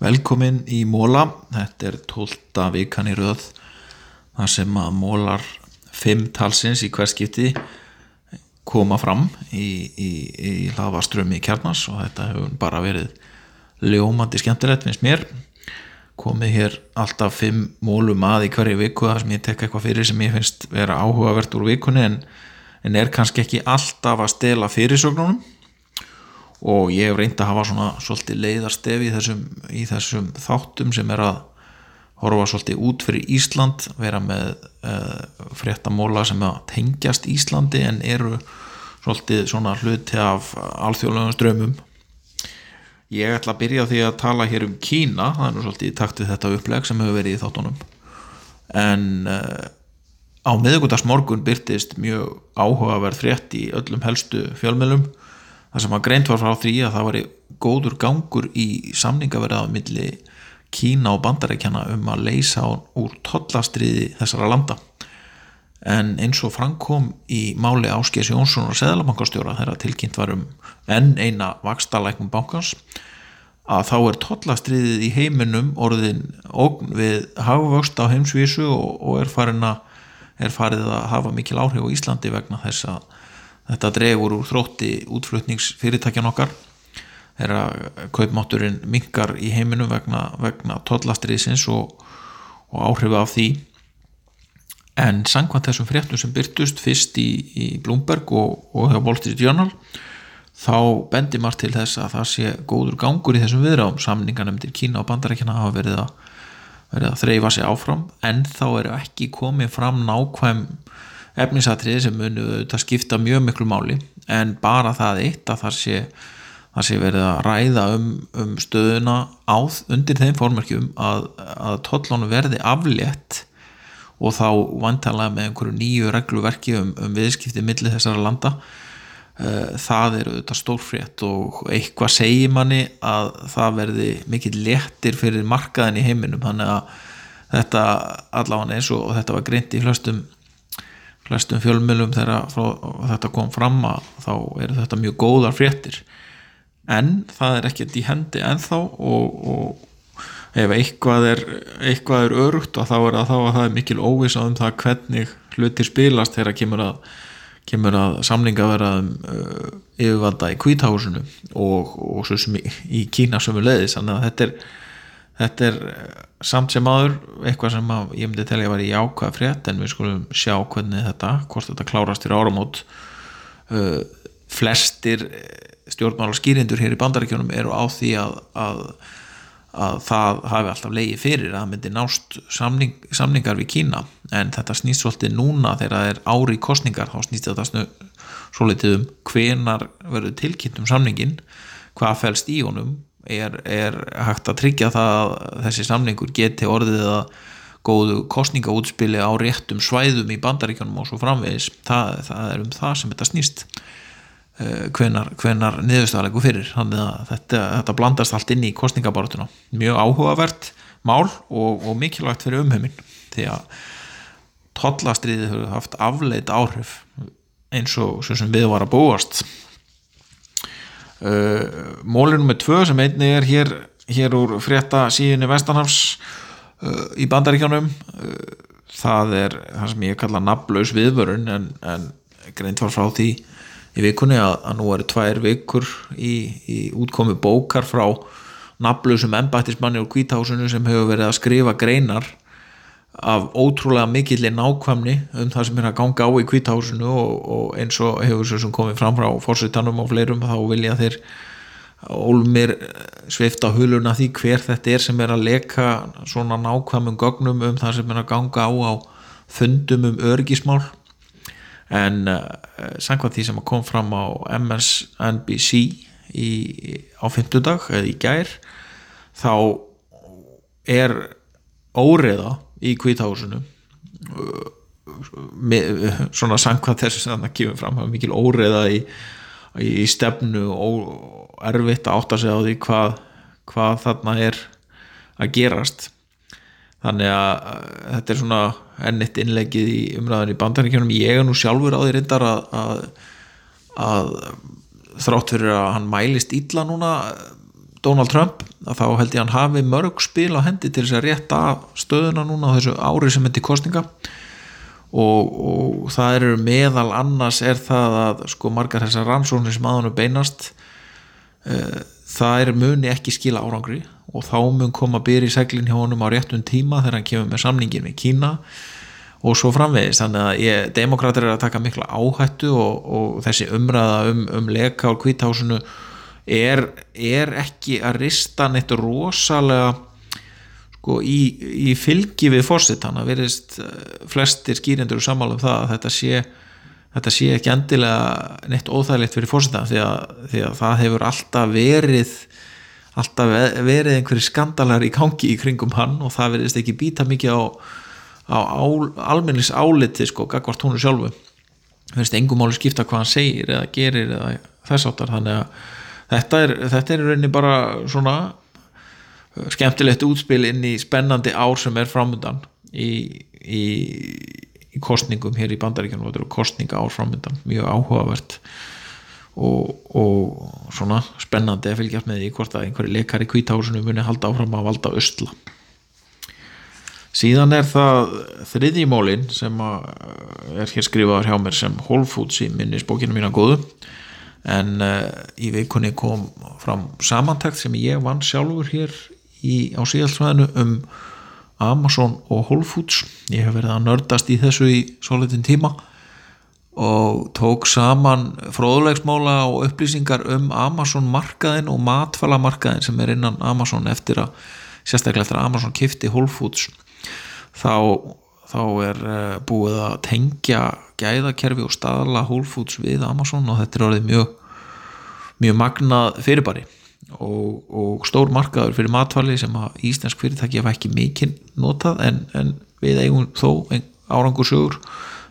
Velkomin í Móla, þetta er 12. vikan í röð þar sem að mólar fimm talsins í hverskipti koma fram í, í, í hlaðvaströmi kjarnas og þetta hefur bara verið ljómandi skemmtilegt finnst mér komið hér alltaf fimm mólum að í hverju viku þar sem ég tek eitthvað fyrir sem ég finnst vera áhugavert úr vikunni en, en er kannski ekki alltaf að stela fyrirsögnunum og ég hef reynd að hafa svona svolítið leiðarstef í þessum, í þessum þáttum sem er að horfa svolítið út fyrir Ísland vera með uh, fréttamóla sem að tengjast Íslandi en eru svolítið svona hluti af alþjóðlegum strömmum ég ætla að byrja því að tala hér um Kína það er nú svolítið í takt við þetta uppleg sem hefur verið í þáttunum. En uh, á miðugundagsmorgun byrtist mjög áhugaverð frétt í öllum helstu fjölmjölum það sem að greint var frá því að það var góður gangur í samningaverðað milli Kína og bandarækjana um að leysa úr tollastriði þessara landa. En eins og framkom í máli Áskés Jónsson og Seðalabankastjóra þegar tilkynnt var um enn eina vakstalækum bankans að þá er tollastriðið í heiminum orðin ógn við hafavöxt á heimsvísu og, og er, að, er farið að hafa mikil áhrif á Íslandi vegna þess að þetta dregur úr þrótti útflutningsfyrirtækjan okkar. Þeirra kaupmátturinn mingar í heiminum vegna, vegna tollastriðsins og, og áhrifu af því. En sangkvæmt þessum fréttum sem byrtust fyrst í, í Bloomberg og, og hjá Wall Street Journal þá bendir margt til þess að það sé góður gangur í þessum viðráðum. Samninganemndir Kína og Bandarækjana hafa verið að, verið að þreyfa sig áfram. En þá eru ekki komið fram nákvæm efnisatriði sem munu þetta skipta mjög miklu máli en bara það eitt að það sé, það sé verið að ræða um, um stöðuna áð undir þeim fórmerkjum að, að tollónu verði aflétt og þá vantalega með einhverju nýju regluverki um, um viðskiptið millir þessara landa. Uh, það er auðvitað stórfrétt og eitthvað segir manni að það verði mikill léttir fyrir markaðin í heiminum. Þannig að þetta allavega eins og þetta var greint í flestum flestum fjölmjölum þegar þetta kom fram að þá eru þetta mjög góðar fréttir. En það er ekkert í hendi ennþá og, og ef eitthvað er, eitthvað er örugt og þá er það þá að það er mikil óvisa um það hvernig hlutir spilast þegar kemur að, kemur að samlinga vera um, uh, yfirvalda í kvítahúsinu og, og svo sem í, í Kína sem er leiðis þannig að þetta er, þetta er samt sem aður eitthvað sem að, ég myndi telja að vera í ákvað frétt en við skulum sjá hvernig þetta hvort þetta klárast til áramót. Uh, flestir stjórnmála skýrindur hér í bandaríkjónum eru á því að, að að það hafi alltaf leiði fyrir að það myndi nást samning, samningar við Kína. En þetta snýst svolítið núna þegar það er ári kostningar þá snýst þetta svolítið um hvenar verður tilkynnt um samningin hvað fælst í honum er, er hægt að tryggja það að þessi samningur geti orðið að góðu kostningaútspili á réttum svæðum í bandaríkjónum og svo framvegis. Það, það er um það sem þetta snýst. Eh, hvenar, hvenar niðurstaðalegu fyrir. Þannig að þetta, þetta blandast allt inn í kostningabartuna mjög áhugavert mál og, og mikilvægt fyrir umheimin því að tollastriði hefur haft afleit áhrif eins og sem við var að búast uh, eh, mólunum með tvö sem einni er hér, hér úr frétta síðunni Vestanhafs uh, í bandaríkjónum uh, það er það sem ég kalla naflaus viðvörun en, en greint var frá því í vikunni að, að nú eru tvær vikur í, í útkomi bókar frá nafnlausum embættismanni úr kvításunu sem hefur verið að skrifa greinar af ótrúlega mikillir nákvæmni um það sem er að ganga á í kvításunu og, og eins og hefur svo sem komið fram frá fórsettanum og fleirum þá vilja þeir ólmir sveifta huluna því hver þetta er sem er að leka svona nákvæmum gögnum um það sem er að ganga á á fundum um örgismál en uh, samkvæmt því sem kom fram á MSNBC í, á fymtudag eða í gær þá er óreða í kvítahúsinu. Svona samkvæmt þessu sem það kemur fram mikil óreða í, í stefnu og erfitt að átta sig á því hvað, hvað þarna er að gerast. Þannig að þetta er svona ennitt innlegið í umræðan í bandaríkjunum. Ég er nú sjálfur á því reyndar að, að, að þrátt fyrir að hann mælist illa núna Donald Trump að þá held ég að hann hafi mörg spil á hendi til þess að rétta stöðuna núna á þessu ári sem er kostninga og, og það eru meðal annars er það að sko margar þessar rannsóknir sem aðanum beinast uh, það er muni ekki skila árangri. Og þá mun koma byrja í seglinn hjá honum á réttum tíma þegar hann kemur með samningin með Kína og svo framvegist, þannig að ég, demokrater er að taka mikla áhættu og, og þessi umræða um, um leka á kvításunu er, er ekki að rista neitt rosalega sko í, í fylgi við að verist eh, flestir skýrindur og samála um það að þetta sé, þetta sé ekki endilega neitt óþægilegt fyrir fórsittan því, því að það hefur alltaf verið alltaf verið einhverju skandalar í gangi í kringum hann og það verist ekki býta mikið á á almennis áliti sko, gagvart húnu sjálfu. Finnst engum máli skipta hvað hann segir eða gerir eða þess áttar þannig að þetta er, þetta er rauninni bara svona uh, skemmtilegt útspil inn í spennandi ár sem er framöndan í, í, í kostningum hér í bandaríkjum og kostninga ár framöndan, mjög áhugavert og, og svona spennandi að fylgjast með því hvort að einhverju leikar í kvításunum muni halda áfram að valda östla síðan er það þriðjimólin sem er hér skrifaður hjá mér sem Whole Foods í minnisbókinu mína góðu en uh, í vikunni kom fram samantækt sem ég vann sjálfur hér í, á síðalsvæðinu um Amazon og Whole Foods. Ég hef verið að nördast í þessu í svo litin tíma og tók saman fróðulegsmála og upplýsingar um Amazon markaðin og matfala markaðin sem er innan Amazon eftir að sérstaklega eftir að Amazon kifti Whole Foods. Þá, þá er uh, búið að tengja gæðakerfi og staðala Whole Foods við Amazon og þetta er orðið mjög mjög magnað fyrirbæri. Og, og stór markaður fyrir matfali sem að Íslensk fyrirtæki hafa ekki mikinn notað en, en við eigum þó árangursögur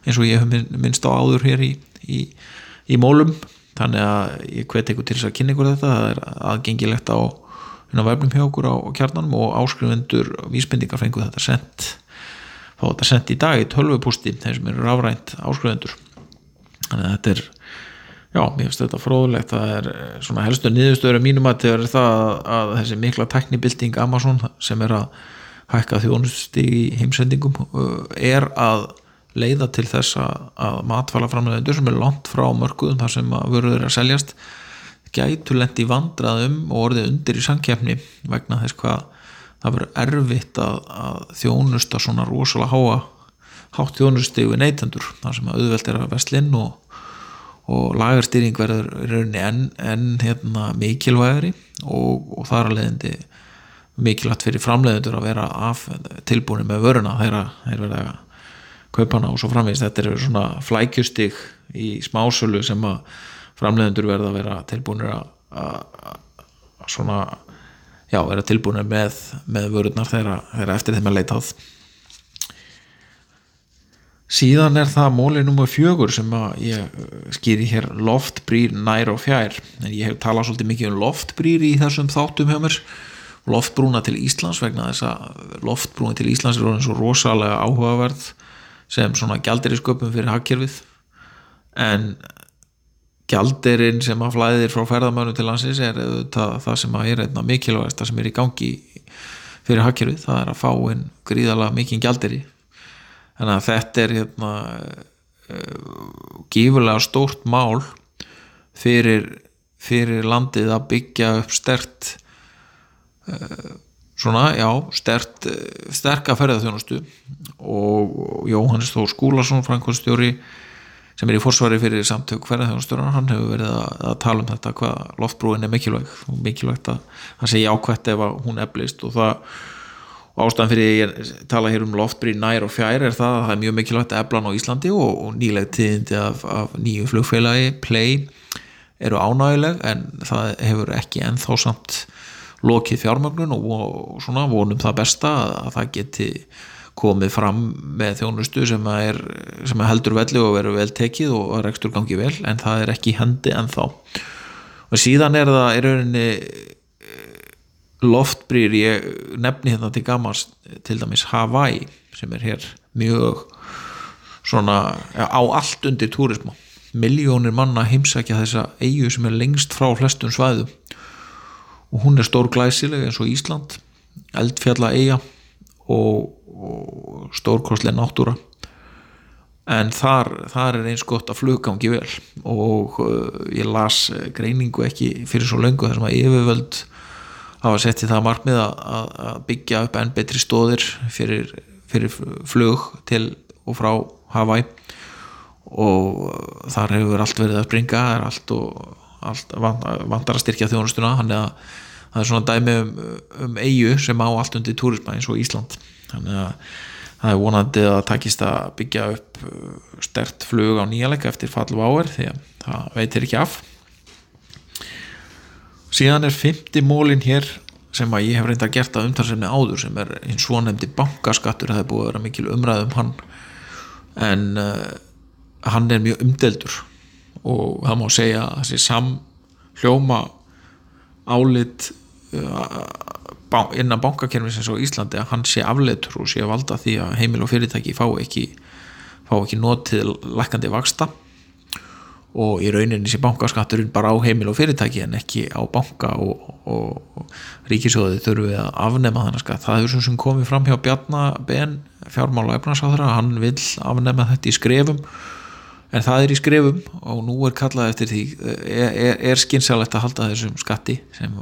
eins og ég hef minnst á áður hér í, í, í mólum. Þannig að ég hvet eitthvað til þess að kynna ykkur þetta. Það er aðgengilegt á vefnum hjá okkur á kjarnanum og áskrifundur vísbendingar fengu þetta sendt fá þetta sendt í dag í tölvupústi þeir sem eru rafrænt áskrifendur þannig að þetta er já, mér finnst þetta fróðulegt það er eh, svona helstu niðurstöður mínum að þetta er það að þessi mikla teknibilding Amazon sem er að hækka þjónusti í heimsendingum eh, er að leiða til þess að matfælaframleðendur sem er langt frá mörguðum þar sem að vörður að seljast gætu lendi vandraðum og orðið undir í sankjafni vegna þess hvað það verður erfitt að, að þjónusta svona rosalega háa hátt þjónusti við neytendur þar sem auðvelt er að vestlinn og, og lagarstýring verður rauninni enn en, hérna, mikilvægri og, og það er að leiðindi mikilvægt fyrir framleiðendur að vera af tilbúinu með vöruna þegar þeir verða að kaupa hana og svo framvegist þetta er svona flækjustig í smásölu sem að framleiðendur verða að vera tilbúinir að svona já, vera tilbúinir með, með vörurnar þegar eftir þeim að leita áð síðan er það mólið nummer fjögur sem að ég skýri hér loftbrýr nær og fjær. En ég hef talað svolítið mikið um loftbrýr í þessum þáttum hjá mér. Loftbrúna til Íslands vegna þess að loftbrúna til Íslands er orðin svo rosalega áhugaverð sem svona gældir í sköpum fyrir hagkerfið. En gjaldirinn sem að flæðir frá ferðamönu til landsins er það, það sem að er einna mikilvægast það sem er í gangi fyrir hakkerfið, það er að fá einn gríðalega mikinn gjaldiri þannig að þetta er hérna uh, gífurlega stórt mál fyrir, fyrir landið að byggja upp stert uh, svona, já, stert sterka ferðarþjónustu og Jóhannes Þór Skúlason Frankværstjóri sem er í forsvari fyrir samtök ferðarþjónustjóran hann hefur verið að, að tala um þetta hvað loftbrúin er mikilvæg og mikilvægt að hann segja ákvæmt ef hún eflist. Og það ástæðan fyrir ég tala hér um loftbrúin nær og fjær er það að það er mjög mikilvægt eflan á Íslandi og, og nýleg tíðindi af, af nýju flugfélagi Play eru ánægileg en það hefur ekki ennþá samt lokið fjármögnun og, og svona vonum það besta að það geti komið fram með þjónustu sem, er, sem er heldur velli og verður vel tekið og rekstur gangi vel en það er ekki hendi en þá og síðan er það í rauninni eh, loftbrýr ég nefni hérna til gamast til dæmis Hawaii sem er hér mjög svona á allt undir túrismu miljónir manna heimsækja þessa eigu sem er lengst frá flestum svæðum. Og hún er stór glæsileg eins og Ísland eldfjalla eiga og, og stórkostlega náttúra. En þar, þar er eins gott að fluggangi vel. Og uh, ég las greiningu ekki fyrir svo löngu þar sem að yfirvöld hafa sett í það markmið að, að byggja upp enn betri stóðir fyrir, fyrir flug til og frá Hawaii og þar hefur allt verið að springa allt og allt vandar að styrkja þjónustuna. Hann er að það er svona dæmi um, um eigu sem á allt undir túrismæ eins og Ísland. Þannig að það er vonandi að takist að byggja upp uh, stert flug á nýjalega eftir fallváer því að það veitir ekki af. Síðan er fymti mólin hér sem að ég hef reynda gert að umtalsefni áður sem er hins svonemdi bankaskattur. Það er búið að vera mikil umræð um hann. En uh, hann er mjög umdeldur og það má segja að þessi samhljóma álit innan bankakerfisins á Íslandi að hann sé afleitur og sé að valda því að heimil og fyrirtæki fá ekki, fá ekki notið lækandi vaksta og í rauninni sé bankaskatturinn bara á heimil og fyrirtæki en ekki á banka og, og, og ríkisjóði þurfum við að afnema þannig að það er sem komið fram hjá Bjarnabenn fjármála efnarsáðra, hann vil afnema þetta í skrefum. En það er í skrefum og nú er kallað eftir því er, er, er skynsalegt að halda þessum skatti sem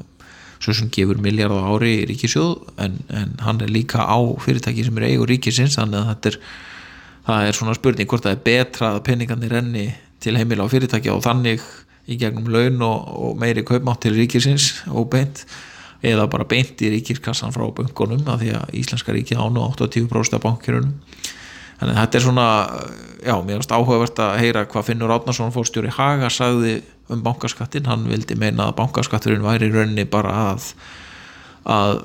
svo sem gefur miljard á ári í ríkisjóð en, en hann er líka á fyrirtæki sem er eigur ríkisins þannig að þetta er það er svona spurning hvort það er betra að peningarnir renni til heimila á fyrirtæki og þannig í gegnum laun og, og meiri kaupmátt til ríkisins og beint eða bara beint í ríkiskassan frá bunkunum af því að Íslenska ríki ánu 80% af bankjörunum þannig að þetta er svona já, mér finnst áhugavert að heyra hvað Finnur Átnarsson fórstjóri Haga sagði um bankaskattin, hann vildi meina að bankaskatturinn væri í rauninni bara að að,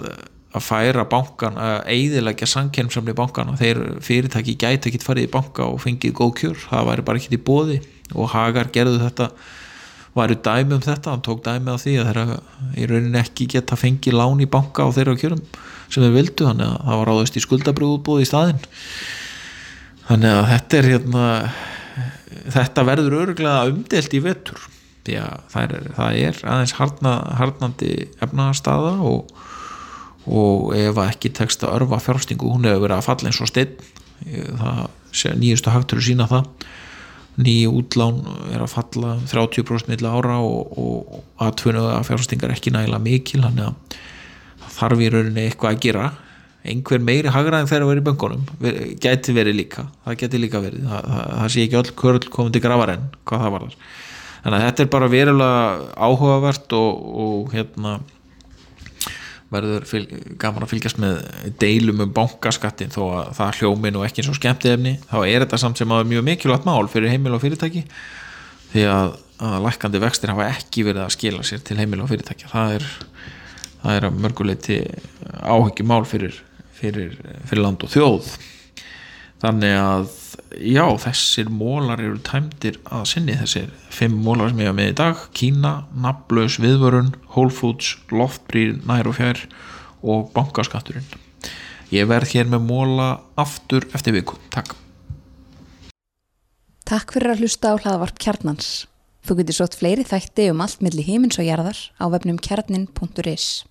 að færa bankan, að eidilegja sankjörnsamli bankana, þeir fyrirtæki gæti ekkit farið í banka og fengið góð kjör, það væri bara ekkit í bóði og Hagar gerðu þetta væri dæmi um þetta, hann tók dæmi á því að þeirra í rauninni ekki geta fengið lán í banka á þeirra kjörum sem þeir vildu, þannig að það var ráðist í skuldabrúðbúð í staðinn þannig að þetta er hérna þetta verður öruglega umdelt í vettur því að það er, það er aðeins harna, harnandi efnaðarstaða og, og ef ekki tekst að örfa fjárfstingu hún hefur verið að falla eins og stein það sé nýjustu hagtöru sína það. Nýju útlán er að falla 30% milla ára og, og að fjárfstingar ekki nægilega mikil þannig að þarf í rauninni eitthvað að gera einhver meiri hagraðin þegar að vera í böngunum gæti verið líka, það gæti líka verið. Það, það, það sé ekki öll körl komið til gravarinn hvað það var þar þannig að þetta er bara verulega áhugavert og, og hérna verður fylg, gaman að fylgjast með deilum um bankaskattin þó að það hljómin og ekki eins og skemmti efni þá er þetta samt sem að mjög mikilvægt mál fyrir heimil og fyrirtæki því að, að lækandi vextir hafa ekki verið að skila sér til heimil og fyrirtæki það er, það er að mörguleiti áhengjumál fyrir fyrir, fyrir land og þjóð. Þannig að já, þessir mólar eru tæmdir að sinni. Þessir fimm mólar sem ég hafa með í dag Kína, Nablaus, Viðvörun Whole Foods, Loftbrýr, Nær og Fjær og Bankaskatturinn. Ég verð hér með móla aftur eftir viku, takk. Takk fyrir að hlusta á hlaðavarp Kjarnans. Þú getur sótt fleiri þætti um allt millir heimins og jarðar á vefnum kjarnin.is